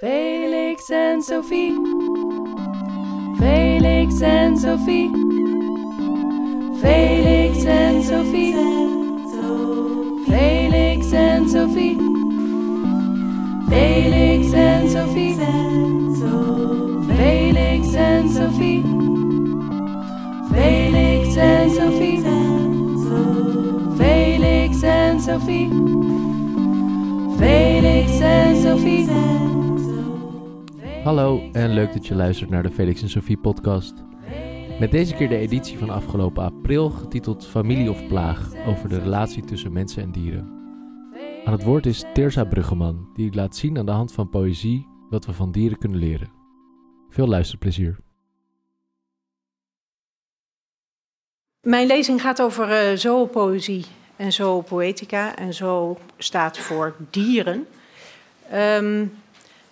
Felix en Sophie. Felix en Sophie. Felix en Sophie. Felix en Sophie. Felix en Sophie. Felix en Sophie. Felix en Sophie. Felix en Sophie. Felix en Sophie. Hallo en leuk dat je luistert naar de Felix en Sophie podcast. Met deze keer de editie van afgelopen april getiteld Familie of Plaag over de relatie tussen mensen en dieren. Aan het woord is Terza Bruggeman, die laat zien aan de hand van poëzie wat we van dieren kunnen leren. Veel luisterplezier. Mijn lezing gaat over uh, zoopoëzie en zoopoëtica. En zo staat voor dieren. Um,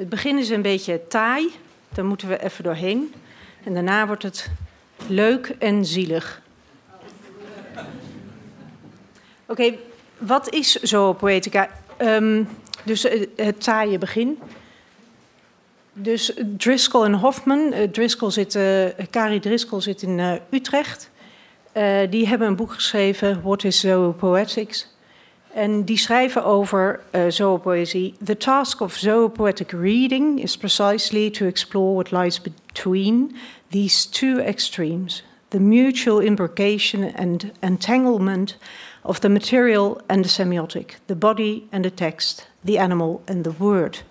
het begin is een beetje taai, daar moeten we even doorheen. En daarna wordt het leuk en zielig. Oké, wat is zoopoëtica? Um, dus het taaie begin. Dus Driscoll en Hoffman, uh, Driscoll zit, uh, Driscoll zit in Utrecht. die hebben een boek geschreven, What is Zoopoetics? En die schrijven over uh, zoopoëzie. The task of zoopoetic reading is precisely to explore what lies between these two extremes the mutual imbrication and entanglement of the material and the semiotic, the body and the text, the animal and the word.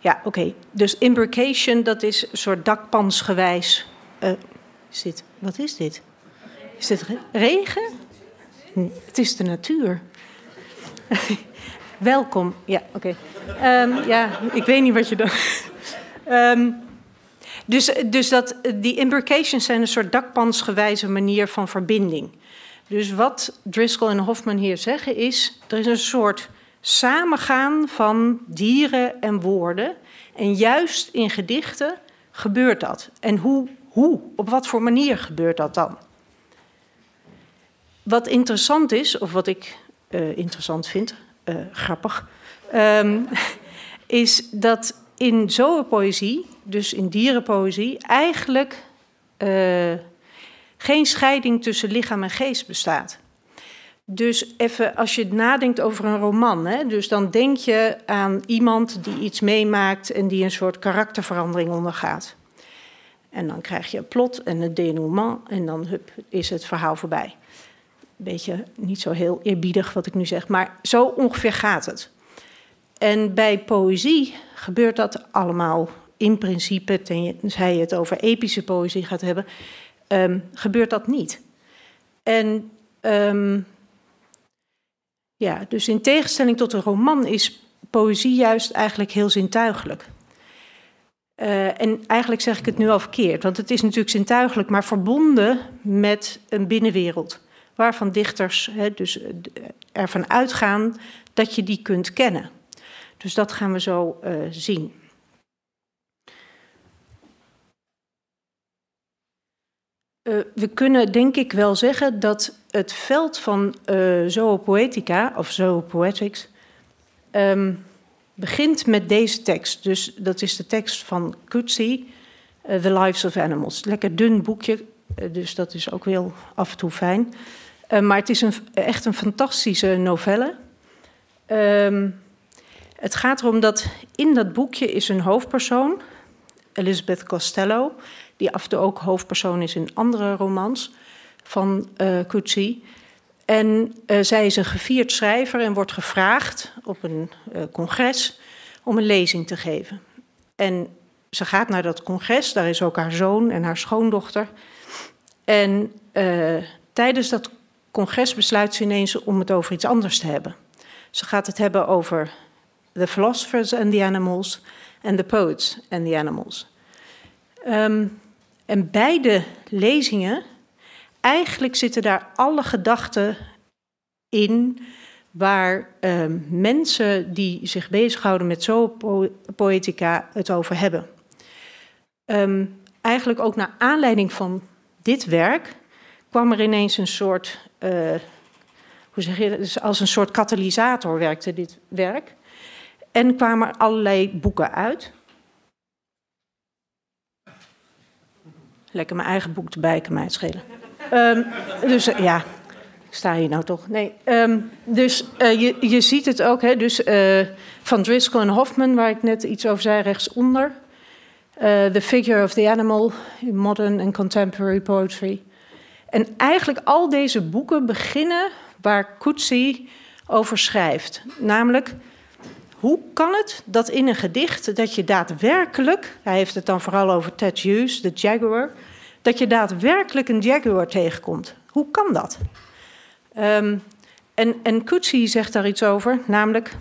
Ja, oké. Dus imbrication, dat is een soort dakpansgewijs. Uh, is dit, wat is dit? Is dit regen? Het is de natuur. Welkom. Ja, oké. Um, ja, ik weet niet wat je dan. um, dus, dus dat, die imbrications zijn een soort dakpansgewijze manier van verbinding. Dus wat Driscoll en Hoffman hier zeggen is: er is een soort samengaan van dieren en woorden. En juist in gedichten gebeurt dat. En hoe, hoe, op wat voor manier gebeurt dat dan? Wat interessant is, of wat ik uh, interessant vind, uh, grappig, um, is dat in zoopoëzie, dus in dierenpoëzie, eigenlijk uh, geen scheiding tussen lichaam en geest bestaat. Dus even als je nadenkt over een roman, hè, dus dan denk je aan iemand die iets meemaakt en die een soort karakterverandering ondergaat. En dan krijg je een plot en een denouement en dan hup, is het verhaal voorbij beetje niet zo heel eerbiedig wat ik nu zeg, maar zo ongeveer gaat het. En bij poëzie gebeurt dat allemaal in principe, tenzij je het over epische poëzie gaat hebben, um, gebeurt dat niet. En um, ja, dus in tegenstelling tot een roman is poëzie juist eigenlijk heel zintuigelijk. Uh, en eigenlijk zeg ik het nu al verkeerd, want het is natuurlijk zintuigelijk, maar verbonden met een binnenwereld waarvan dichters hè, dus eh, ervan uitgaan dat je die kunt kennen. Dus dat gaan we zo uh, zien. We kunnen denk ik wel zeggen dat het veld van uh, zoopoetica of zoopoetics um, begint met deze tekst. Dus dat is de tekst van uh, The Lives of Animals. Lekker dun boekje, dus dat is ook heel af en toe fijn. Uh, maar het is een, echt een fantastische novelle. Um, het gaat erom dat in dat boekje is een hoofdpersoon, Elizabeth Costello, die af en toe ook hoofdpersoon is in andere romans van uh, Coetzee. En uh, zij is een gevierd schrijver en wordt gevraagd op een congres om een lezing te geven. En ze gaat naar dat congres, daar is ook haar zoon en haar schoondochter. En tijdens dat congres besluit ze ineens om het over iets anders te hebben. Ze gaat het hebben over the philosophers and the animals en the poets and the animals. Um, en beide lezingen, eigenlijk zitten daar alle gedachten in waar um, mensen die zich bezighouden met zoopoëtica het over hebben. Um, eigenlijk ook naar aanleiding van dit werk kwam er ineens een soort, uh, hoe zeg je dus als een soort katalysator werkte dit werk. En kwamen er allerlei boeken uit. Lekker mijn eigen boek erbij, kan mij het schelen. Ehm, dus uh, ja, ik sta hier nou toch. Nee, um, dus uh, je, je ziet het ook, hè, dus van Driscoll en Hoffman, waar ik net iets over zei, rechtsonder. The Figure of the Animal in Modern and Contemporary Poetry. En eigenlijk al deze boeken beginnen waar Coetzee over schrijft. Namelijk, hoe kan het dat in een gedicht dat je daadwerkelijk, hij heeft het dan vooral over Ted Hughes, de Jaguar, dat je daadwerkelijk een Jaguar tegenkomt? Hoe kan dat? Um, en, en zegt daar iets over, namelijk,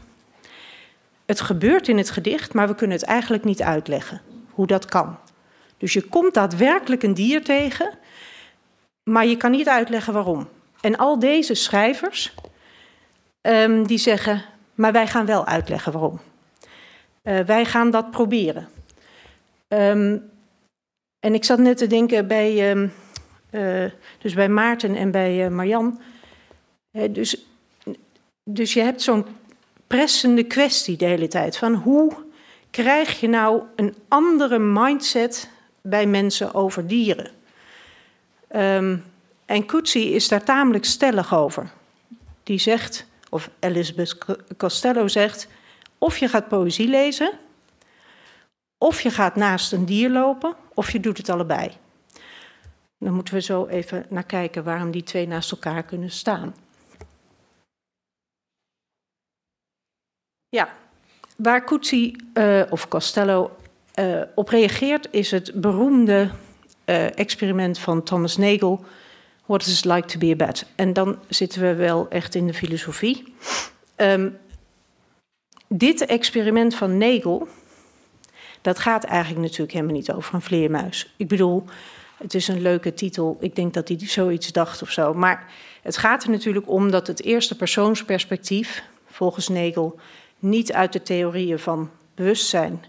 het gebeurt in het gedicht, maar we kunnen het eigenlijk niet uitleggen hoe dat kan. Dus je komt daadwerkelijk een dier tegen, maar je kan niet uitleggen waarom. En al deze schrijvers, um, die zeggen, maar wij gaan wel uitleggen waarom. Uh, wij gaan dat proberen. Um, en ik zat net te denken bij, um, uh, dus bij Maarten en bij uh, Marjan. dus, dus je hebt zo'n pressende kwestie de hele tijd. Van hoe krijg je nou een andere mindset bij mensen over dieren? Um, en Coetzee is daar tamelijk stellig over. Die zegt, of Elizabeth Costello zegt, of je gaat poëzie lezen, of je gaat naast een dier lopen, of je doet het allebei. Dan moeten we zo even naar kijken waarom die twee naast elkaar kunnen staan. Ja, waar Coetzee uh, of Costello uh, op reageert is het beroemde uh, experiment van Thomas Nagel What is it like to be a bat? En dan zitten we wel echt in de filosofie. Um, dit experiment van Nagel, dat gaat eigenlijk natuurlijk helemaal niet over een vleermuis. Ik bedoel, het is een leuke titel. Ik denk dat hij zoiets dacht of zo. Maar het gaat er natuurlijk om dat het eerste persoonsperspectief, volgens Nagel, niet uit de theorieën van bewustzijn,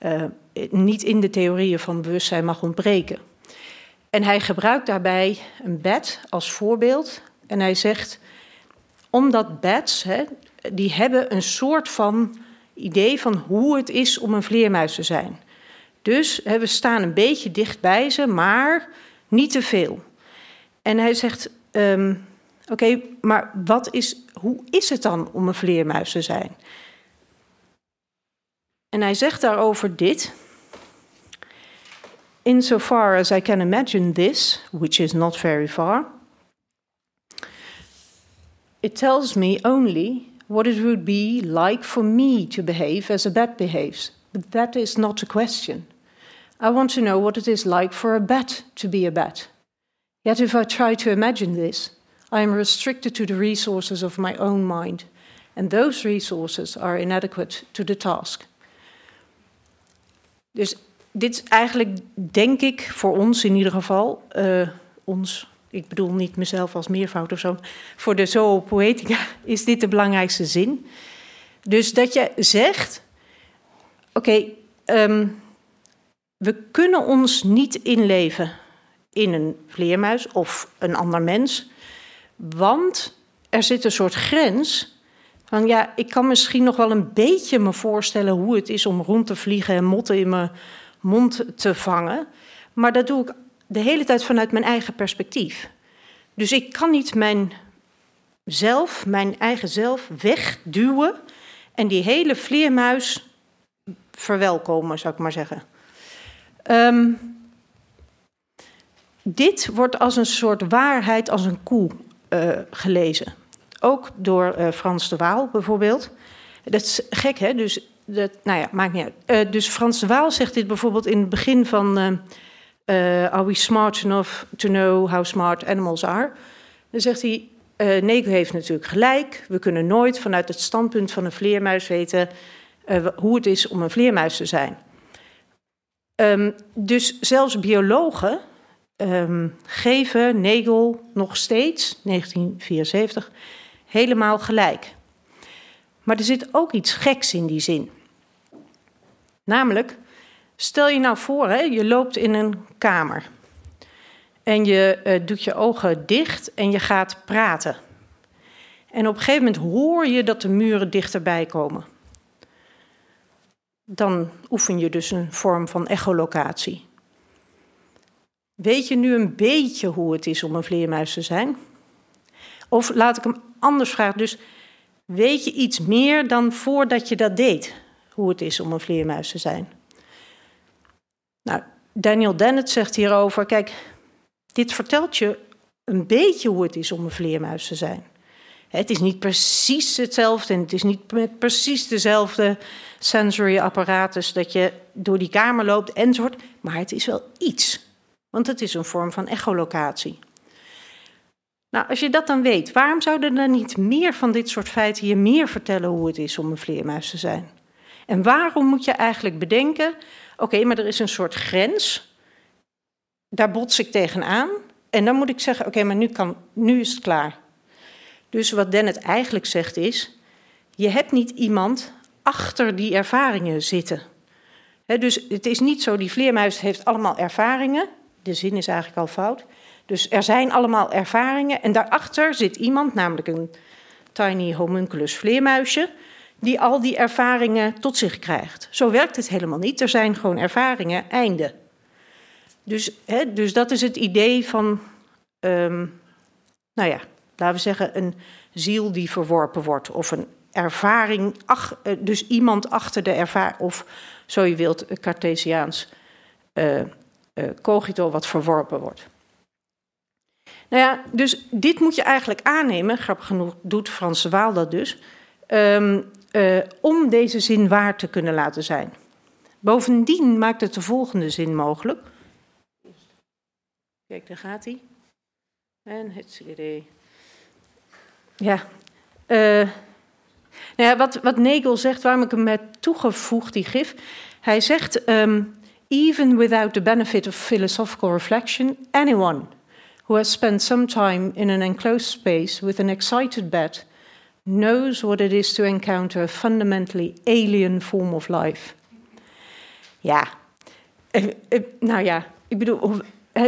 uh, niet in de theorieën van bewustzijn mag ontbreken. En hij gebruikt daarbij een bed als voorbeeld. En hij zegt, omdat beds, hè, die hebben een soort van idee van hoe het is om een vleermuis te zijn. Dus hè, we staan een beetje dicht bij ze, maar niet te veel. En hij zegt, um, oké, maar wat is, hoe is het dan om een vleermuis te zijn? En hij zegt daarover dit insofar as I can imagine this, which is not very far, it tells me only what it would be like for me to behave as a bat behaves. But that is not the question. I want to know what it is like for a bat to be a bat. Yet if I try to imagine this, I am restricted to the resources of my own mind, and those resources are inadequate to the task. Dus dit is eigenlijk, denk ik, voor ons in ieder geval, uh, ons, ik bedoel niet mezelf als meervoud of zo, voor de zoopoëtica is dit de belangrijkste zin. Dus dat je zegt, oké, um, we kunnen ons niet inleven in een vleermuis of een ander mens, want er zit een soort grens van ja, ik kan misschien nog wel een beetje me voorstellen hoe het is om rond te vliegen en motten in mijn mond te vangen. Maar dat doe ik de hele tijd vanuit mijn eigen perspectief. Dus ik kan niet mijn zelf, mijn eigen zelf, wegduwen en die hele vleermuis verwelkomen, zou ik maar zeggen. Um, dit wordt als een soort waarheid, als een koe uh, gelezen. Ook door uh, Frans de Waal bijvoorbeeld. Dat is gek, hè? Dus dat, nou ja, maakt niet uit. Uh, dus Frans de Waal zegt dit bijvoorbeeld in het begin van... Uh, are we smart enough to know how smart animals are? Dan zegt hij, uh, heeft natuurlijk gelijk. We kunnen nooit vanuit het standpunt van een vleermuis weten... hoe het is om een vleermuis te zijn. Um, dus zelfs biologen um, geven Nagel nog steeds, 1974, helemaal gelijk. Maar er zit ook iets geks in die zin. Namelijk, stel je nou voor, hè, je loopt in een kamer. En je uh, doet je ogen dicht en je gaat praten. En op een gegeven moment hoor je dat de muren dichterbij komen. dan oefen je dus een vorm van echolocatie. Weet je nu een beetje hoe het is om een vleermuis te zijn? Of laat ik hem anders vragen. Dus weet je iets meer dan voordat je dat deed, hoe het is om een vleermuis te zijn? Nou, Daniel Dennett zegt hierover: kijk, dit vertelt je een beetje hoe het is om een vleermuis te zijn. Het is niet precies hetzelfde en het is niet met precies dezelfde sensory apparatus dat je door die kamer loopt enzovoort, maar het is wel iets. Want het is een vorm van echolocatie. Nou, als je dat dan weet, waarom zouden er niet meer van dit soort feiten je meer vertellen hoe het is om een vleermuis te zijn? En waarom moet je eigenlijk bedenken, oké, maar er is een soort grens, daar bots ik tegenaan, en dan moet ik zeggen, oké, maar nu, kan, nu is het klaar. Dus wat Dennett eigenlijk zegt is, je hebt niet iemand achter die ervaringen zitten. dus het is niet zo, die vleermuis heeft allemaal ervaringen. De zin is eigenlijk al fout. Dus er zijn allemaal ervaringen en daarachter zit iemand, namelijk een tiny homunculus vleermuisje, die al die ervaringen tot zich krijgt. Zo werkt het helemaal niet. Er zijn gewoon ervaringen, einde. Dus, hè, dus dat is het idee van, um, nou ja, laten we zeggen, een ziel die verworpen wordt. Of een ervaring, ach, eh, dus iemand achter de ervaring, of zo je wilt, Cartesiaans uh, uh, cogito wat verworpen wordt. Nou ja, dus dit moet je eigenlijk aannemen, grappig genoeg doet Frans Waal dat dus, um, uh, om deze zin waar te kunnen laten zijn. Bovendien maakt het de volgende zin mogelijk. Kijk, daar gaat hij. En het idee. Ja. Uh, nou ja, wat, wat Nagel zegt, waarom ik hem heb toegevoegd, die gif. Hij zegt: um, Even without the benefit of philosophical reflection, anyone who has spent some time in an enclosed space with an excited bat knows what it is to encounter a fundamentally alien form of life. Ja, uh, uh, nou ja, ik bedoel,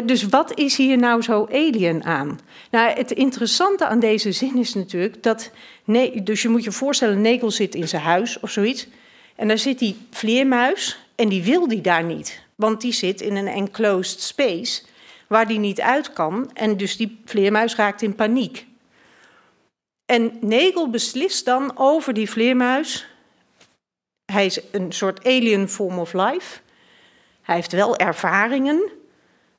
dus wat is hier nou zo alien aan? Nou, het interessante aan deze zin is natuurlijk dat. Nee, dus je moet je voorstellen, Negel zit in zijn huis of zoiets. En daar zit die vleermuis en die wil die daar niet. Want die zit in een enclosed space waar die niet uit kan. En dus die vleermuis raakt in paniek. En Negel beslist dan over die vleermuis. Hij is een soort alien form of life. Hij heeft wel ervaringen.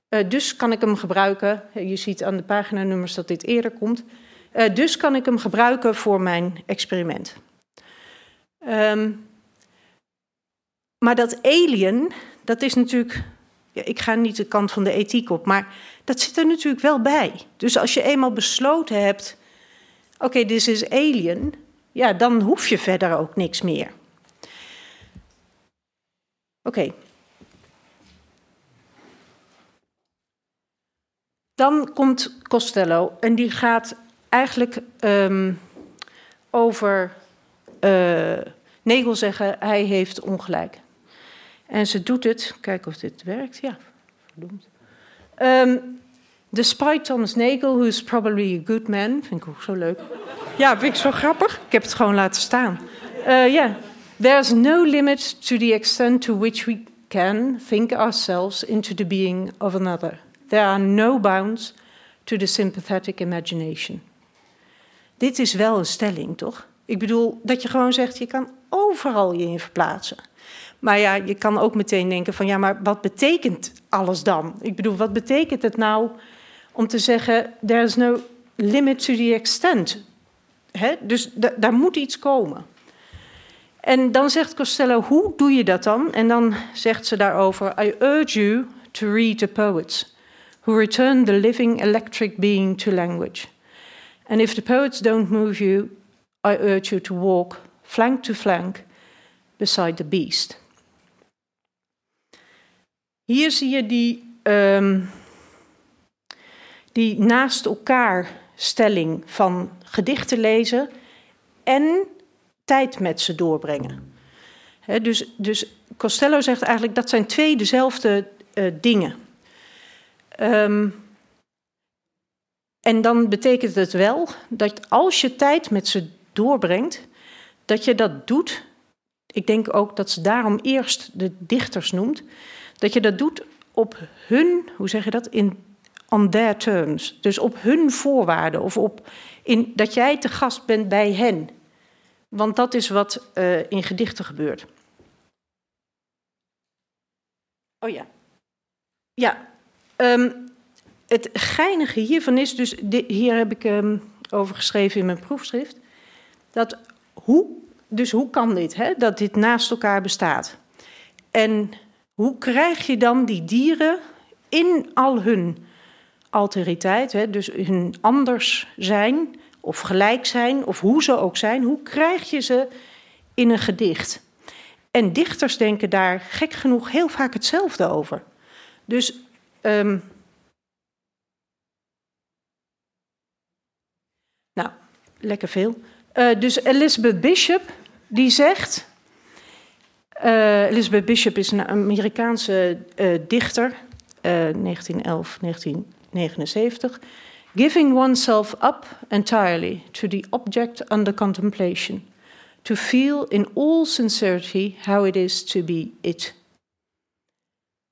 Uh, dus kan ik hem gebruiken. Je ziet aan de paginanummers dat dit eerder komt. Uh, dus kan ik hem gebruiken voor mijn experiment. Um, maar dat alien, dat is natuurlijk. Ik ga niet de kant van de ethiek op, maar dat zit er natuurlijk wel bij. Dus als je eenmaal besloten hebt. Oké, okay, dit is alien. Ja, dan hoef je verder ook niks meer. Oké. Dan komt Costello en die gaat eigenlijk um, over uh, Nagel zeggen, hij heeft ongelijk. En ze doet het, kijken of dit werkt, ja, verdoemd. Um, despite Thomas Nagel, who is probably a good man, vind ik ook zo leuk. Ja, vind ik zo grappig. Ik heb het gewoon laten staan. Ja, uh, yeah. there's no limit to the extent to which we can think ourselves into the being of another. There are no bounds to the sympathetic imagination. Dit is wel een stelling, toch? Ik bedoel dat je gewoon zegt, je kan overal je in verplaatsen. Maar ja, je kan ook meteen denken van ja, maar wat betekent alles dan? Ik bedoel, wat betekent het nou om te zeggen, there is no limit to the extent? He? Dus daar moet iets komen. En dan zegt Costello, hoe doe je dat dan? En dan zegt ze daarover, I urge you to read the poets who return the living electric being to language. And if the poets don't move you, I urge you to walk flank to flank beside the beast. Hier zie je die, um, die naast elkaar stelling van gedichten lezen en tijd met ze doorbrengen. Dus, dus Costello zegt eigenlijk dat zijn twee dezelfde uh, dingen. Um, en dan betekent het wel dat als je tijd met ze doorbrengt, dat je dat doet ik denk ook dat ze daarom eerst de dichters noemt, dat je dat doet op hun, hoe zeg je dat, in on their terms. Dus op hun voorwaarden of op in, dat jij te gast bent bij hen. Want dat is wat uh, in gedichten gebeurt. Oh ja. Ja. Um, het geinige hiervan is, dus hier heb ik um, over geschreven in mijn proefschrift, dat hoe, dus hoe kan dit, hè, dat dit naast elkaar bestaat? En hoe krijg je dan die dieren in al hun alteriteit, hè, dus hun anders zijn of gelijk zijn, of hoe ze ook zijn, hoe krijg je ze in een gedicht? En dichters denken daar gek genoeg heel vaak hetzelfde over. Dus. Um, nou, lekker veel. Uh, dus Elizabeth Bishop, die zegt. Uh, Elizabeth Bishop is een Amerikaanse uh, dichter, 1911, 1979. Giving oneself up entirely to the object under contemplation to feel in all sincerity how it is to be it.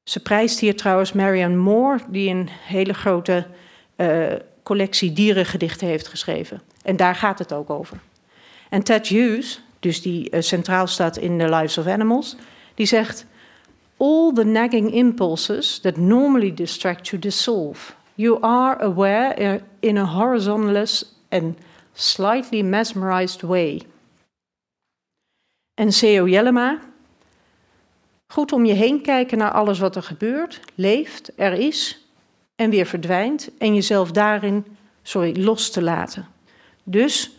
Ze prijst hier trouwens Marianne Moore, die een hele grote collectie dierengedichten heeft geschreven. En daar gaat het ook over. En Ted Hughes, dus die uh, centraal staat in The Lives of Animals, die zegt: All the nagging impulses that normally distract you dissolve. You are aware in a horizontless and slightly mesmerized way. En C.O. Jellema. Goed om je heen kijken naar alles wat er gebeurt, leeft, er is en weer verdwijnt. En jezelf daarin, sorry, los te laten. Dus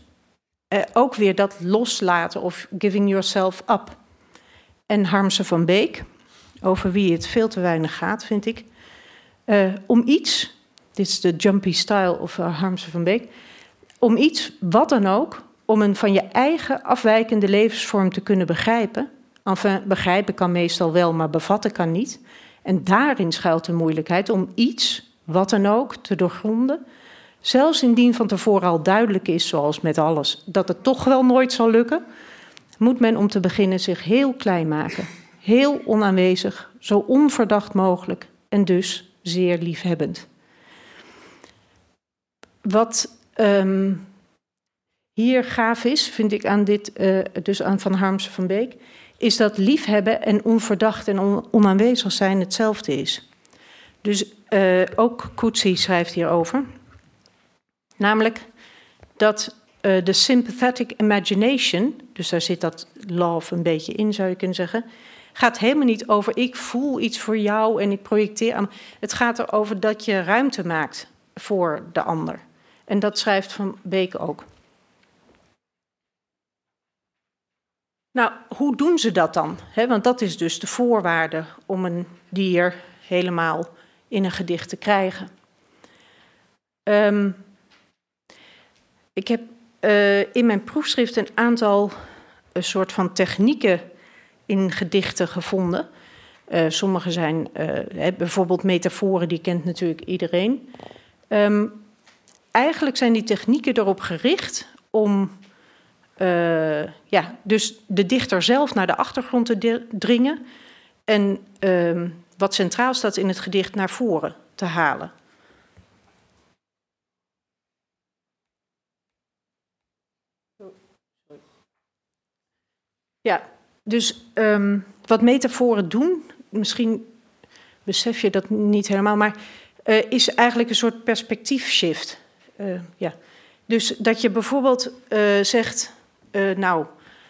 eh, ook weer dat loslaten of giving yourself up. En Harmse van Beek, over wie het veel te weinig gaat, vind ik. Uh, om iets, dit is de jumpy style of uh, Harmse van Beek. Om iets, wat dan ook, om een van je eigen afwijkende levensvorm te kunnen begrijpen. Enfin, begrijpen kan meestal wel, maar bevatten kan niet. En daarin schuilt de moeilijkheid om iets, wat dan ook, te doorgronden. Zelfs indien van tevoren al duidelijk is, zoals met alles, dat het toch wel nooit zal lukken, moet men om te beginnen zich heel klein maken. Heel onaanwezig, zo onverdacht mogelijk en dus zeer liefhebbend. Wat um, hier gaaf is, vind ik aan dit, uh, dus aan Van Harmsen van Beek, is dat liefhebben en onverdacht en on onaanwezig zijn hetzelfde is. Dus uh, ook Coetzee schrijft hierover. Namelijk dat uh, de sympathetic imagination, dus daar zit dat love een beetje in, zou je kunnen zeggen, gaat helemaal niet over ik voel iets voor jou en ik projecteer aan. Het gaat erover dat je ruimte maakt voor de ander. En dat schrijft Van Beek ook. Nou, hoe doen ze dat dan? want dat is dus de voorwaarde om een dier helemaal in een gedicht te krijgen. Um, ik heb uh, in mijn proefschrift een aantal een soort van technieken in gedichten gevonden. Uh, sommige zijn bijvoorbeeld metaforen, die kent natuurlijk iedereen. Um, eigenlijk zijn die technieken erop gericht om ja, dus de dichter zelf naar de achtergrond te dringen en uh, wat centraal staat in het gedicht naar voren te halen. Ja, dus um, wat metaforen doen, misschien besef je dat niet helemaal, maar uh, is eigenlijk een soort perspectiefshift. Uh, ja. Dus dat je bijvoorbeeld uh, zegt, nou,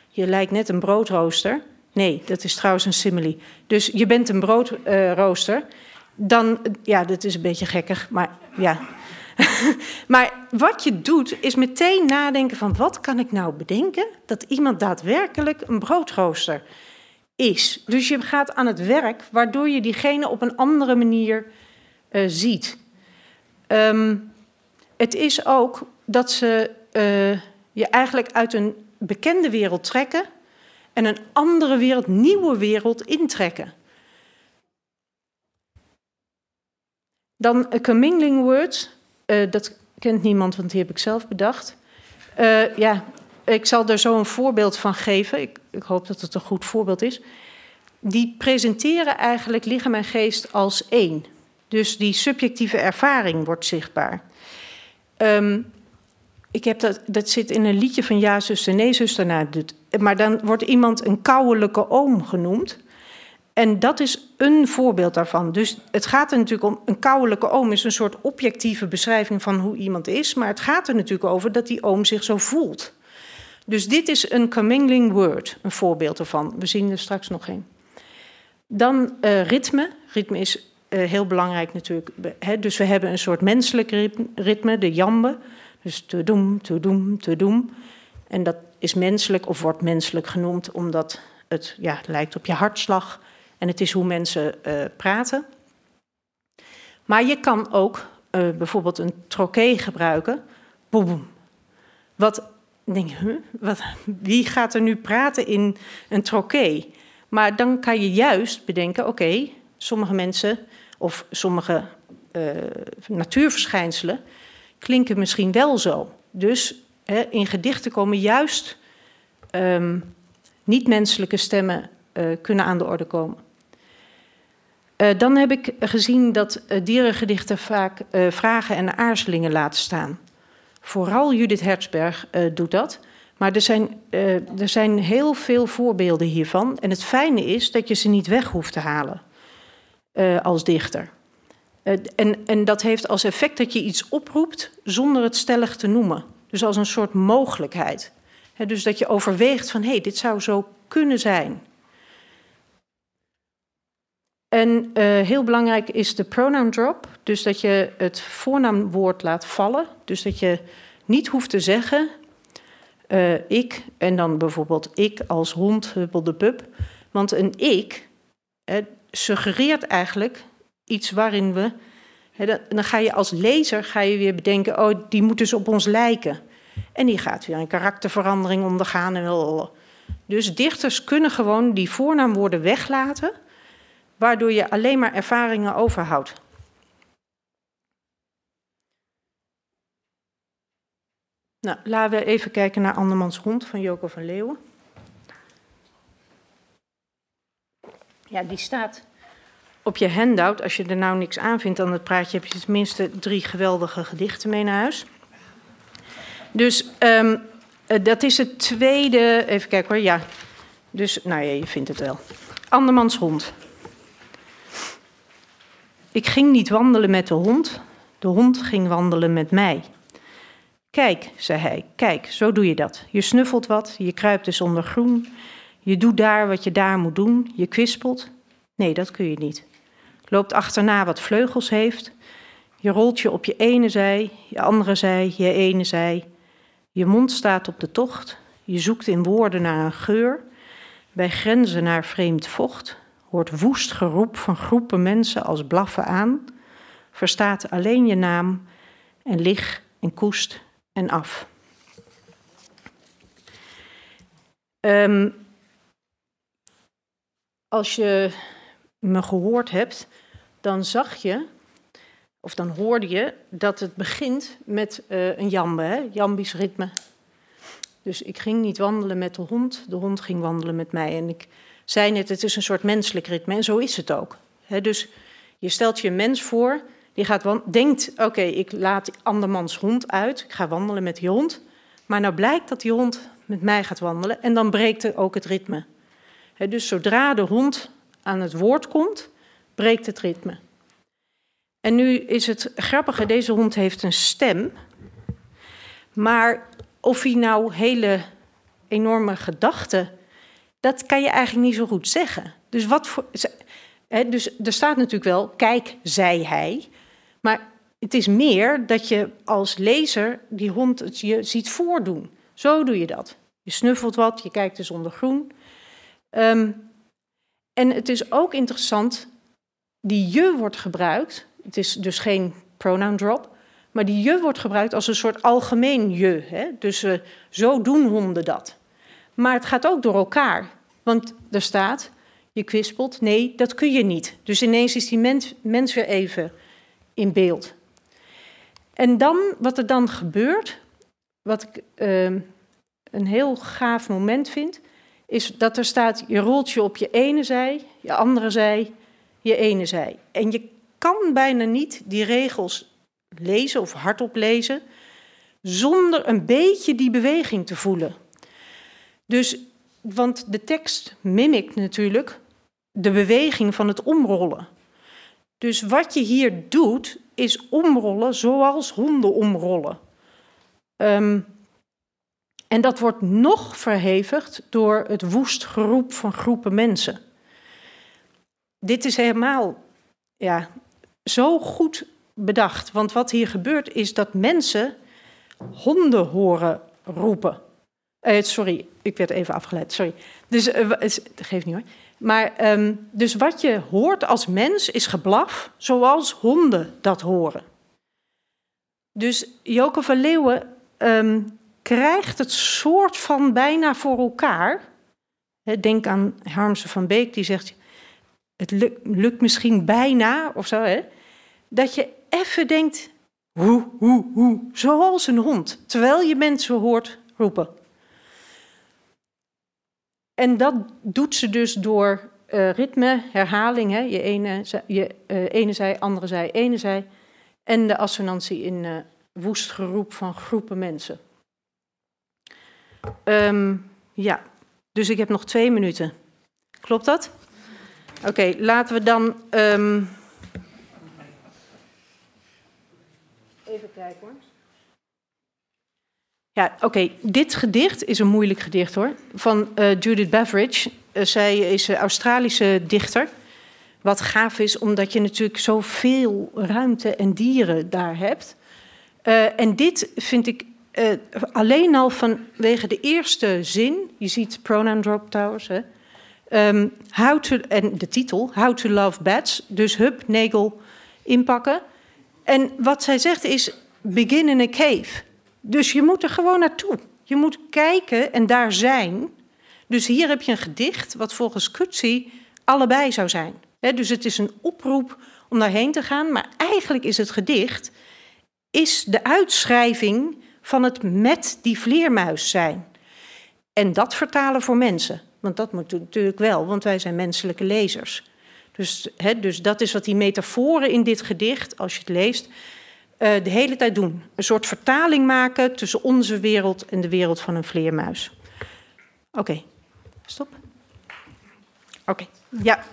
je lijkt net een broodrooster. Nee, dat is trouwens een simile. Dus je bent een broodrooster. Dan, ja, dat is een beetje gekkig, maar ja. maar wat je doet, is meteen nadenken van wat kan ik nou bedenken dat iemand daadwerkelijk een broodrooster is. Dus je gaat aan het werk, waardoor je diegene op een andere manier uh, ziet. Um, het is ook dat ze uh, je eigenlijk uit een bekende wereld trekken en een andere wereld, nieuwe wereld intrekken. Dan een commingling word, uh, dat kent niemand, want die heb ik zelf bedacht. Uh, ja, ik zal er zo een voorbeeld van geven. Ik, ik hoop dat het een goed voorbeeld is. Die presenteren eigenlijk lichaam en geest als één. Dus die subjectieve ervaring wordt zichtbaar. Ehm, ik heb dat, dat zit in een liedje van Ja, zuster, nee, zuster. Nou, maar dan wordt iemand een kouwelijke oom genoemd. En dat is een voorbeeld daarvan. Dus het gaat er natuurlijk om. Een kouwelijke oom is een soort objectieve beschrijving van hoe iemand is. Maar het gaat er natuurlijk over dat die oom zich zo voelt. Dus dit is een commingling word, een voorbeeld ervan. We zien er straks nog een. Dan eh, ritme. Ritme is eh, heel belangrijk natuurlijk. Dus we hebben een soort menselijk ritme, de jambe. Dus te doem, te doem, te doem. En dat is menselijk of wordt menselijk genoemd omdat het ja, lijkt op je hartslag. En het is hoe mensen eh, praten. Maar je kan ook eh, bijvoorbeeld een trochee gebruiken. Boem. Wat, denk je, wat, wie gaat er nu praten in een trochee? Maar dan kan je juist bedenken, oké, sommige mensen of sommige eh, natuurverschijnselen klinken misschien wel zo. Dus hè, in gedichten komen juist ehm, niet-menselijke stemmen kunnen aan de orde komen. Eh, dan heb ik gezien dat eh, dierengedichten vaak eh, vragen en aarzelingen laten staan. Vooral Judith Hertzberg eh, doet dat. Maar er zijn, er zijn heel veel voorbeelden hiervan. En het fijne is dat je ze niet weg hoeft te halen als dichter. En, en dat heeft als effect dat je iets oproept zonder het stellig te noemen. Dus als een soort mogelijkheid. Dus dat je overweegt van hé, hey, dit zou zo kunnen zijn. En eh, heel belangrijk is de pronoun drop. Dus dat je het voornaamwoord laat vallen. Dus dat je niet hoeft te zeggen eh, ik en dan bijvoorbeeld ik als hond, huppel de pup. Want een ik suggereert eigenlijk iets waarin we. Dan ga je als lezer ga je weer bedenken, oh, die moet dus op ons lijken. En die gaat weer een karakterverandering ondergaan. En wel. Dus dichters kunnen gewoon die voornaamwoorden weglaten, waardoor je alleen maar ervaringen overhoudt. Nou, laten we even kijken naar Andermans hond van Joko van Leeuwen. Ja, die staat op je handout. Als je er nou niks aan vindt aan het praatje, heb je tenminste drie geweldige gedichten mee naar huis. Dus um, dat is het tweede. Even kijken hoor, ja. Dus, nou ja, je vindt het wel. Andermans hond. Ik ging niet wandelen met de hond, de hond ging wandelen met mij. Kijk, zei hij, kijk, zo doe je dat. Je snuffelt wat, je kruipt dus onder groen. Je doet daar wat je daar moet doen, je kwispelt. Nee, dat kun je niet. Loopt achterna wat vleugels heeft. Je rolt je op je ene zij, je andere zij, je ene zij. Je mond staat op de tocht. Je zoekt in woorden naar een geur. Bij grenzen naar vreemd vocht. Hoort woest geroep van groepen mensen als blaffen aan. Verstaat alleen je naam en lig en koest en af. Um, als je me gehoord hebt, dan zag je, of dan hoorde je, dat het begint met uh, een jambe, hè? jambisch ritme. Dus ik ging niet wandelen met de hond, de hond ging wandelen met mij. En ik zei net, het is een soort menselijk ritme en zo is het ook. Dus je stelt je mens voor, die gaat denkt, oké, ik laat andermans hond uit, ik ga wandelen met die hond. Maar nou blijkt dat die hond met mij gaat wandelen en dan breekt er ook het ritme. Dus zodra de hond aan het woord komt, breekt het ritme. En nu is het grappige, deze hond heeft een stem. Maar of hij nou hele enorme gedachten, dat kan je eigenlijk niet zo goed zeggen. Dus, wat voor, dus er staat natuurlijk wel, kijk, zei hij. Maar het is meer dat je als lezer die hond het je ziet voordoen. Zo doe je dat. Je snuffelt wat, je kijkt dus onder groen. Um, en het is ook interessant, die je wordt gebruikt. Het is dus geen pronoun drop. Maar die je wordt gebruikt als een soort algemeen je. Hè? Dus uh, zo doen honden dat. Maar het gaat ook door elkaar. Want er staat, je kwispelt, nee, dat kun je niet. Dus ineens is die mens, weer even in beeld. En dan, wat er dan gebeurt, wat ik uh, een heel gaaf moment vind, is dat er staat: je rolt je op je ene zij, je andere zij, je ene zij. En je kan bijna niet die regels lezen of hardop lezen zonder een beetje die beweging te voelen. Dus, want de tekst mimikt natuurlijk de beweging van het omrollen. Dus wat je hier doet, is omrollen zoals honden omrollen. Um, en dat wordt nog verhevigd door het woest geroep van groepen mensen. Dit is helemaal ja, zo goed bedacht. Want wat hier gebeurt is dat mensen honden horen roepen. Uh, sorry, ik werd even afgeleid. Sorry. Dus uh, dat geeft niet hoor. Maar um, dus wat je hoort als mens is geblaf, zoals honden dat horen. Dus Joke van Leeuwen um, krijgt het soort van bijna voor elkaar. Denk aan Harmse van Beek, die zegt: Het lukt, misschien bijna of zo. Hè? Dat je even denkt: hoe, hoe, hoe, zoals een hond, terwijl je mensen hoort roepen. En dat doet ze dus door uh, ritme, herhaling, hè? je ene, je, uh, ene zij, andere zij, ene zij, en de assonantie in uh, woest geroep van groepen mensen. Um, ja, dus ik heb nog twee minuten. Klopt dat? Oké, laten we dan. Um... Even kijken hoor. Ja, oké. Dit gedicht is een moeilijk gedicht hoor. Van uh, Judith Beveridge. Uh, zij is een Australische dichter. Wat gaaf is, omdat je natuurlijk zoveel ruimte en dieren daar hebt. En dit vind ik alleen al vanwege de eerste zin, je ziet pronoun drop towers, hè, um, how to, en de titel, How to Love Bats, dus hup, negel inpakken. En wat zij zegt is, begin in a cave. Dus je moet er gewoon naartoe. Je moet kijken en daar zijn. Dus hier heb je een gedicht wat volgens Kutsi allebei zou zijn. Dus het is een oproep om daarheen te gaan, maar eigenlijk is het gedicht is de uitschrijving van het met die vleermuis zijn. En dat vertalen voor mensen. Want dat moet natuurlijk wel, want wij zijn menselijke lezers. Dus, dus dat is wat die metaforen in dit gedicht, als je het leest, de hele tijd doen. Een soort vertaling maken tussen onze wereld en de wereld van een vleermuis. Oké, stop. Oké, ja.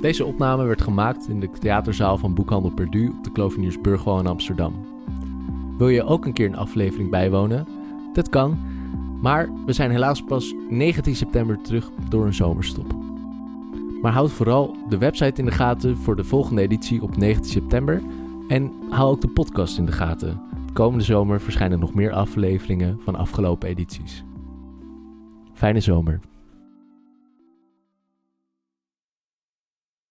Deze opname werd gemaakt in de theaterzaal van Boekhandel Perdu op de Kloveniersburgwal in Amsterdam. Wil je ook een keer een aflevering bijwonen? Dat kan, maar we zijn helaas pas 19 september terug door een zomerstop. Maar houd vooral de website in de gaten voor de volgende editie op 19 september en hou ook de podcast in de gaten. Komende zomer verschijnen nog meer afleveringen van afgelopen edities. Fijne zomer.